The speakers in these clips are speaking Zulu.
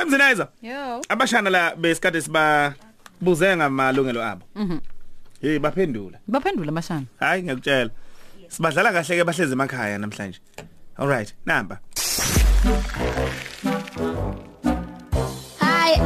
Semzinaiza. Yo. Abashana la besikade siba buze ngamalungelo abo. Mhm. Hey baphendula. Baphendula mashana. Hayi ngiyakutshela. Sibadlala kahle ke bahlezi emakhaya namhlanje. All right, number.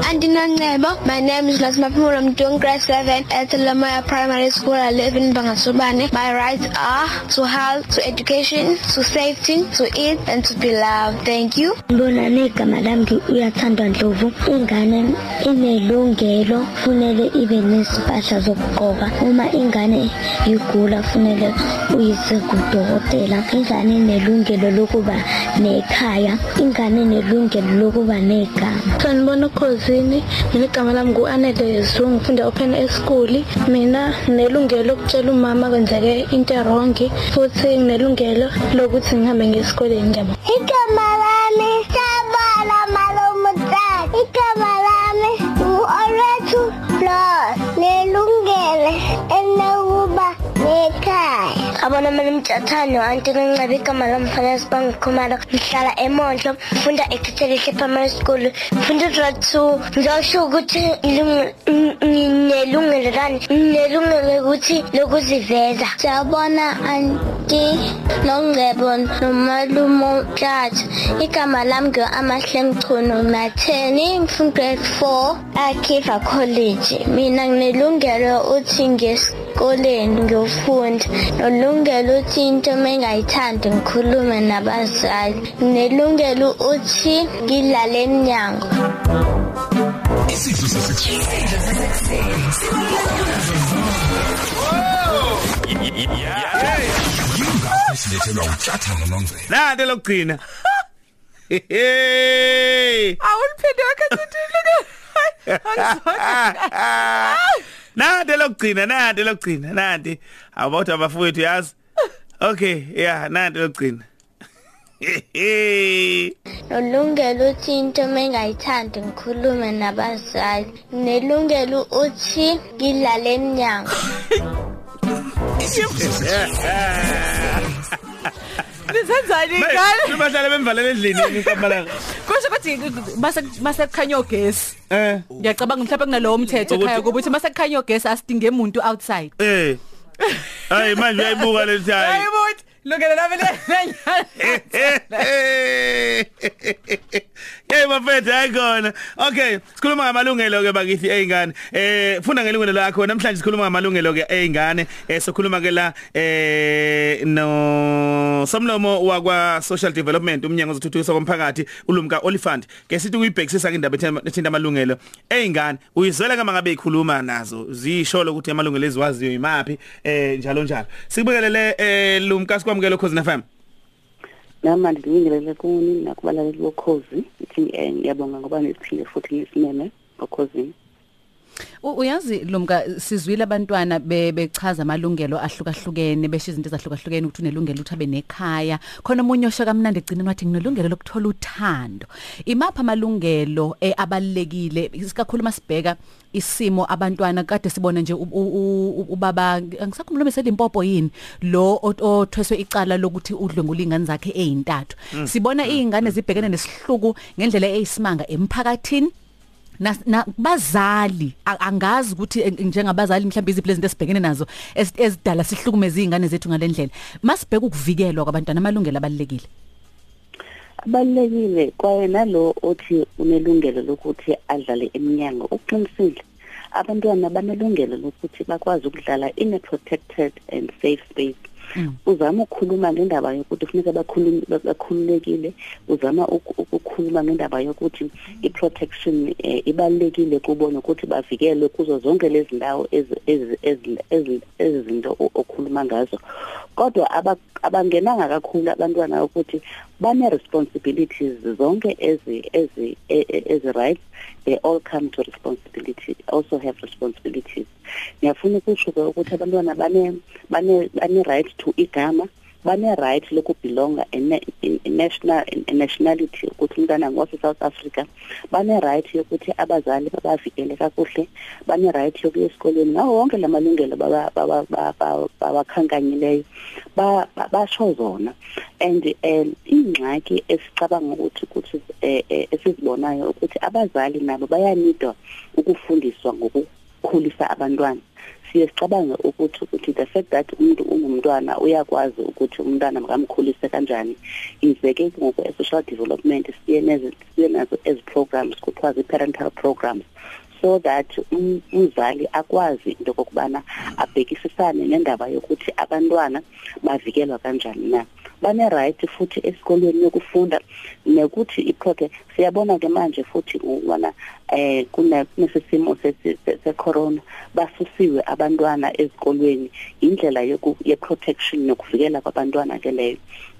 Hi, Andinoncebo. My name is Lasma Pumula. I'm doing grade 7 at Lamoya Primary School. I live in Bangasubane. My rights are to health, to education, to safety, to eat, and to be loved. Thank you. Mbona negama lami uyathandwa Ndlovu ingane inelungelo funele ibe nesipahla zokugqoka uma ingane igula funele uyise kudokotela ingane inelungelo lokuba nekhaya ingane inelungelo lokuba negama. Sanibona ukhosini mina igama lami ngu-anele yesu ngifunda open school mina nginelungelo lokutshela umama kwenzeke into erongi futhi nginelungelo lokuthi ngihambe ngesikoleni. Ngiyabona igama nekhaya abona mina mtshathane anti nenceba igama lami fanele sibangikhumalo ngihlala emondlo ngifunda ekithelihle primary school ngifunda grade two. Ngizosho ukuthi ngilunge- ng- nginelungelo lani nginelungelo ukuthi lokuziveza. Siyabona anti nongcebo nomalumo tata igama lami ngu-amahle mchuno na-ten ngifunda grade four akhiva college. Mina nginelungelo uthi ngesikoleni ngiyofunda nolungelo uthi into mengayithandi ngikhulume nabazali nginelungelo uthi ngidlale emnyango isidlo sesixhenxe yingakho silethelwa utshathana nongcebo Nanti lokugcina. Hey! Awuliphinde wakhathithile. Nanti lokugcina, nanti lokugcina, nanti. Awubawuthi abafowethu yazi. Okay, yeah, nanti lokugcina. nolungelo uthi into mengayithandi ngikhulume nabazali nginelungelo uthi ngidlale emnyango Nizenzani ngane? Bahlale bemvalele endlini inkampala. Kusho ukuthi mase mase kukhanya ogesi. Eh, Ngiyacabanga mhlawumbe kunalowo mthetho Ukuthi- ekhaya ukuthi mase kukhanya ogesi asidinge umuntu outside. eh. Hayi manje uyayibuka le thayi. Hayibuthi lungelo lami lenyana. Hey mafethu ayikona. Okay, sikhuluma ngamalungelo ke bakithi eyingane. Eh funda ngelungelo lakho namhlanje sikhuluma ngamalungelo ke eyingane. Eh sokhuluma ke la eh no somlomo wakwa social development umnyango wezothuthukisa komphakathi ulumka Olifant. Ke sithi kuyibhekisisa ke indaba ethinta amalungelo eyingane. Uyizwela kama ngabe ikhuluma nazo. Zisho ukuthi amalungelo eziwaziyo imaphi eh njalo njalo. Sikubekelele eh lumka sikwamukelo cause FM. nama ndilungelele kuni nakubalaleli bokhozi ithi eh, ngiyabonga ngoba nisiphile futhi ngisimeme okhozini U- Uyazi Lumka sizwile abantwana be- bechaza amalungelo ahlukahlukene besho izinto ezahlukahlukene ukuthi unelungelo ukuthi abe nekhaya. Khona umunye osho kamnandi egcina wathi nginelungelo lokuthola uthando. Imapha amalungelo eh, abalekile isikakhulu masibheka isimo abantwana kade sibona nje u- u- u- ubaba angisakhuluma selimpopo yini lo ot- othweswe icala lokuthi udlwengula ingane zakhe ezintathu sibona izingane zibhekene nesihluku ngendlela eyisimanga emphakathini na na- bazali a- angazi ukuthi eh, njengabazali mhlawumbe iziphi lezinto esibhekene nazo ezi- ezidala sihlukumeza izingane zethu ngalendlela masibheka ukuvikelwa kwabantwana amalungelo abalekile abalulekile kwaye nalo othi unelungelo lokuthi adlale eminyango uqinisile. Abantwana banelungelo lokuthi bakwazi ukudlala in a protected and safe space. Uzama ukukhuluma ngendaba yokuthi kufuneka bakhulume bakhululekile. Uzama uku- ukukhuluma ngendaba yokuthi i-protection eh, ibalulekile kubo nokuthi bavikelwe kuzo zonke lezi ndawo ezi- ezi- ezi- ezi- ezi zinto o- okhuluma ngazo. Kodwa aba- abangenanga kakhulu abantwana ukuthi bane-responsibilities zonke ezi ezi e- e- ezi rights they all come to responsibility also have responsibilities. Ngiyafuna ukusho ke ukuthi abantwana bane bane bane right to igama bane right lokubelonga in national in nationality ukuthi umntana ngose South Africa bane right yokuthi abazali babavikele kakuhle bane right yokuya esikoleni ngawo wonke lamalungelo baba babakhankanyileyo. Basho zona. And um ingxaki esicabanga ukuthi ukuthi esizibonayo ukuthi abazali nabo bayanidwa ukufundiswa ngokukhulisa abantwana. Siye sicabange ukuthi ukuthi the fact that umuntu ungumntwana uyakwazi ukuthi umntwana makamkhulise kanjani. Izeke ngoku social development siye nazo siye nazo as programs kuthiwa parental programs. So that umzali akwazi into kokubana abhekisisane nendaba yokuthi abantwana bavikelwa kanjani na. Bane right futhi esikolweni yokufunda nekuthi iproject siyabona ke manje futhi ubona eh kunesimo secorona basusiwe abantwana ezikolweni indlela ye protection nokuvikela kwabantwana ke leyo.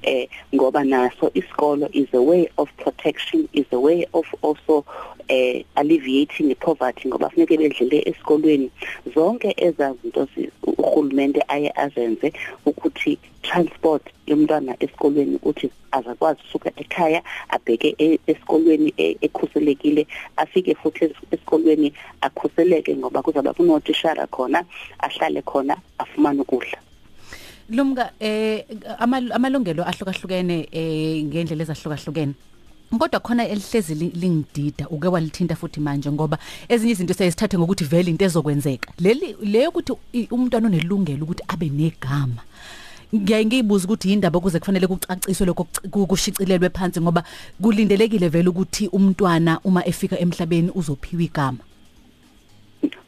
Eh ngoba naso isikolo is a way of protection is a way of also eh alleviating poverty ngoba kufanele bedlile esikolweni. Zonke ezazinto uhulumende aye azenze ukuthi transport yomntwana esikolweni ukuthi azakwazi usuka ekhaya abheke e, esikolweni e, ekhuselekile afike futhi esikolweni akhuseleke ngoba kuzaba kunotishara khona ahlale khona afumane ukudla. Lumka eh amalungelo ahlukahlukene eh ngendlela ezahlukahlukene. Kodwa khona elihlezi lingidida uke walithinta futhi manje ngoba ezinye izinto siyazithathe ngokuthi vele into ezokwenzeka. Leli leyo ukuthi umntwana onelungelo ukuthi abe negama. Ngiyaye ngiyibuza ukuthi yindaba kuze kufanele kucaciswe lokho kushicilelwe phansi ngoba kulindelekile vele ukuthi umntwana uma efika emhlabeni uzophiwa igama.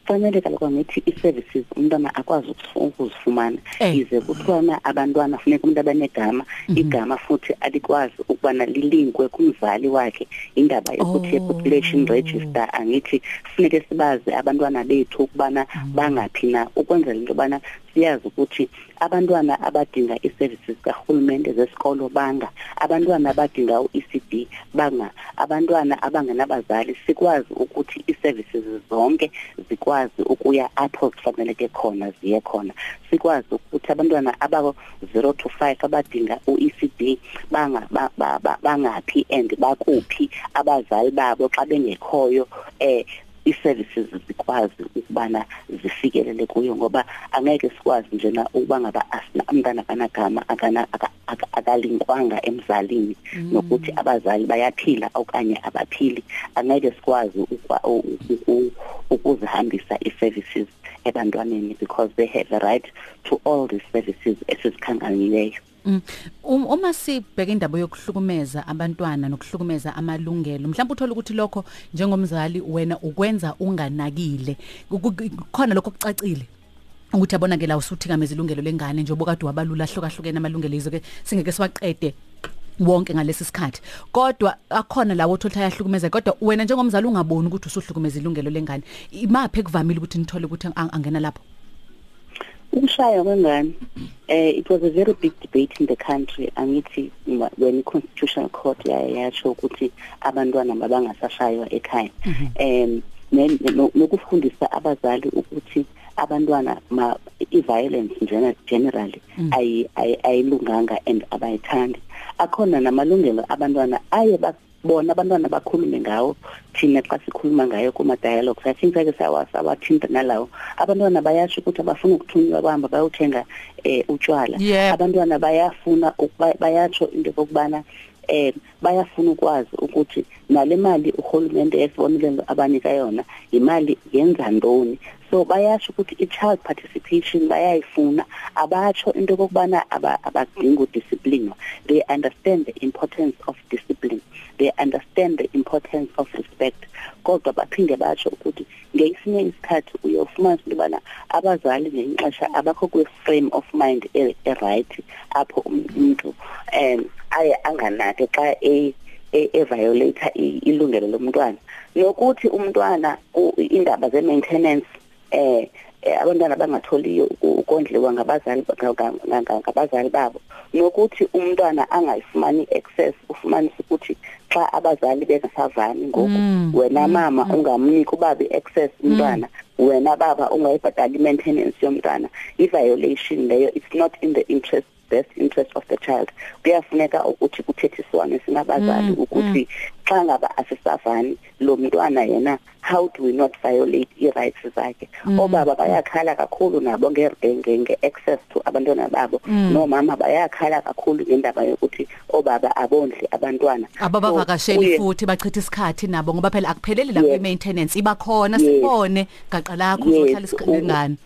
Fanele kaloku ngithi i-services umntwana akwazi ukuzifumana. Ize kuthiwana abantwana funeka umuntu abanegama igama futhi alikwazi ukubana lilinkwe kumzali wakhe. Indaba yokuthi population register angithi funeke sibazi abantwana bethu ukubana bangaphi na ukwenzela into yobana siyazi ukuthi abantwana abadinga i-services kahulumende zesikolo banga abantwana abadinga u-ECD banga abantwana abangenabazali sikwazi ukuthi i-services zonke zikwazi ukuya apho kufaneleke khona ziye khona. Sikwazi ukuthi abantwana aba 0 to 5 abadinga u-ECD banga bangaphi and bakuphi abazali babo xa bengekhoyo eh i-services zikwazi ukubana zifikelele kuyo ngoba angeke sikwazi njena ukuba ngaba asina umntana kanagama akana akalinkwanga emzalini. Nokuthi abazali bayaphila okanye abaphili. Angeke sikwazi ukuzihambisa i-services ebantwaneni because they have a right to all these services esizikhanganileyo Mm. Uma sibheka indaba yokuhlukumeza abantwana nokuhlukumeza amalungelo mhlawumbe uthola ukuthi lokho njengomzali wena ukwenza unganakile. Khona lokho kucacile ukuthi yabona ke la usuthikameza ilungelo lengane njengoba kade wabalula ahlukahlukene amalungelo izo ke singeke siwaqede wonke ngalesi sikhathi. Kodwa akhona lawo othola ayahlukumeza kodwa wena njengomzali ungaboni ukuthi usuhlukumeza ilungelo lengane. Imaphi ekuvamile ukuthi nithole ukuthi angena lapho? Ukushaya kwengane eh it was a very big debate in the country. Angithi when constitutional court yasho ukuthi abantwana mabangasashaywa ekhaya. Em nokufundisa abazali ukuthi abantwana ma i-violence generally ayilunganga and abayithandi. Akhona namalungelo abantwana aye bona abantwana bakhulume ngawo thina xa sikhuluma ngayo kuma dialogues i think sake sawathinta nalawo. Abantwana bayasho ukuthi abafuna ukuthunywa kwamba bayothenga eh utshwala abantwana bayafuna bayatsho into kokubana eh bayafuna ukwazi ukuthi nale mali uhulumende esibonelelo abanika yona imali yenza ntoni. So bayasho ukuthi i-child participation bayayifuna. Abatsho into kokubana abadinga udiscipline. They understand the importance of discipline. They understand the importance of respect. Kodwa baphinde batsho ukuthi ngesinye isikhathi uyofumana into yobana abazali ngenxesha abakho kwe-frame of mind e-right apho umuntu um aye anganake xa e-violate ilungelo lomntwana. Nokuthi umntwana indaba ze-maintenance eh abantwana bangatholiyo ukondliwa ngabazali ngabazali babo. Nokuthi umntwana angayifumani access ufumanise ukuthi xa abazali bengasavani ngoku wena mama ungamnika ubaba access umntwana wena baba ungayibhadali maintenance yomntwana. I violation leyo it's not in the interest best interest of the child. Kuyafuneka ukuthi kuthethiswane sinabazali ukuthi xa ngaba asisavani lo mntwana yena how do we not violate i-rights zakhe? Obaba bayakhala kakhulu nabo nge-access to abantwana babo. Nomama bayakhala kakhulu ngendaba yokuthi obaba abondli abantwana. Ababavakasheli So, kuye- futhi bachitha isikhathi nabo ngoba phela akupheleli la Yes. kwi maintenance iba khona Yes. sibone gaqa lakho Yes, uzohlala isikhathi u- ngani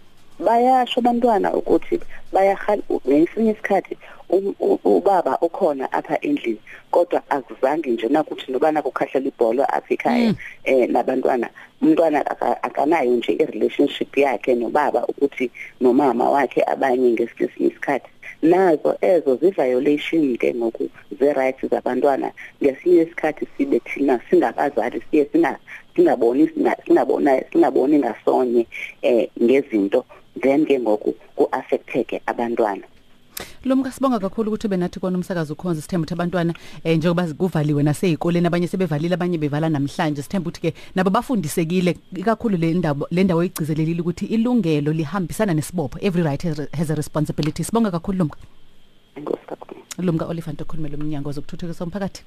bayasho abantwana ukuthi bayahal ngesinye isikhathi um- u- ubaba ukhona apha endlini kodwa akuzange nje nakuthi nobana kukhahlela ibhola apha ekhaya eh nabantwana umntwana aka- akanayo nje i-relationship yakhe nobaba ukuthi nomama wakhe abanye ngesinye isikhathi. Nazo ezo zi-violation ke ngoku ze-rights zabantwana ngesinye isikhathi sibe thina singabazali siye singa singaboni singa- singabona singaboni ngasonye eh ngezinto. Then ke ngoku ku-affecteke abantwana Lumka sibonga kakhulu ukuthi benathi kona umsakazo ukhonza sithemba ukuthi abantwana eh njengoba kuvaliwe nasezikoleni abanye sebevalile abanye bevala namhlanje. Sithemba ukuthi ke nabo bafundisekile ikakhulu le ndawo le ndawo igcizelelile ukuthi ilungelo lihambisana nesibopho. Every right has, has a responsibility. Sibonga kakhulu Lumka enkosi kakhulu. Lumka Oliphant okhulumela umnyango wezokuthuthukisa umphakathi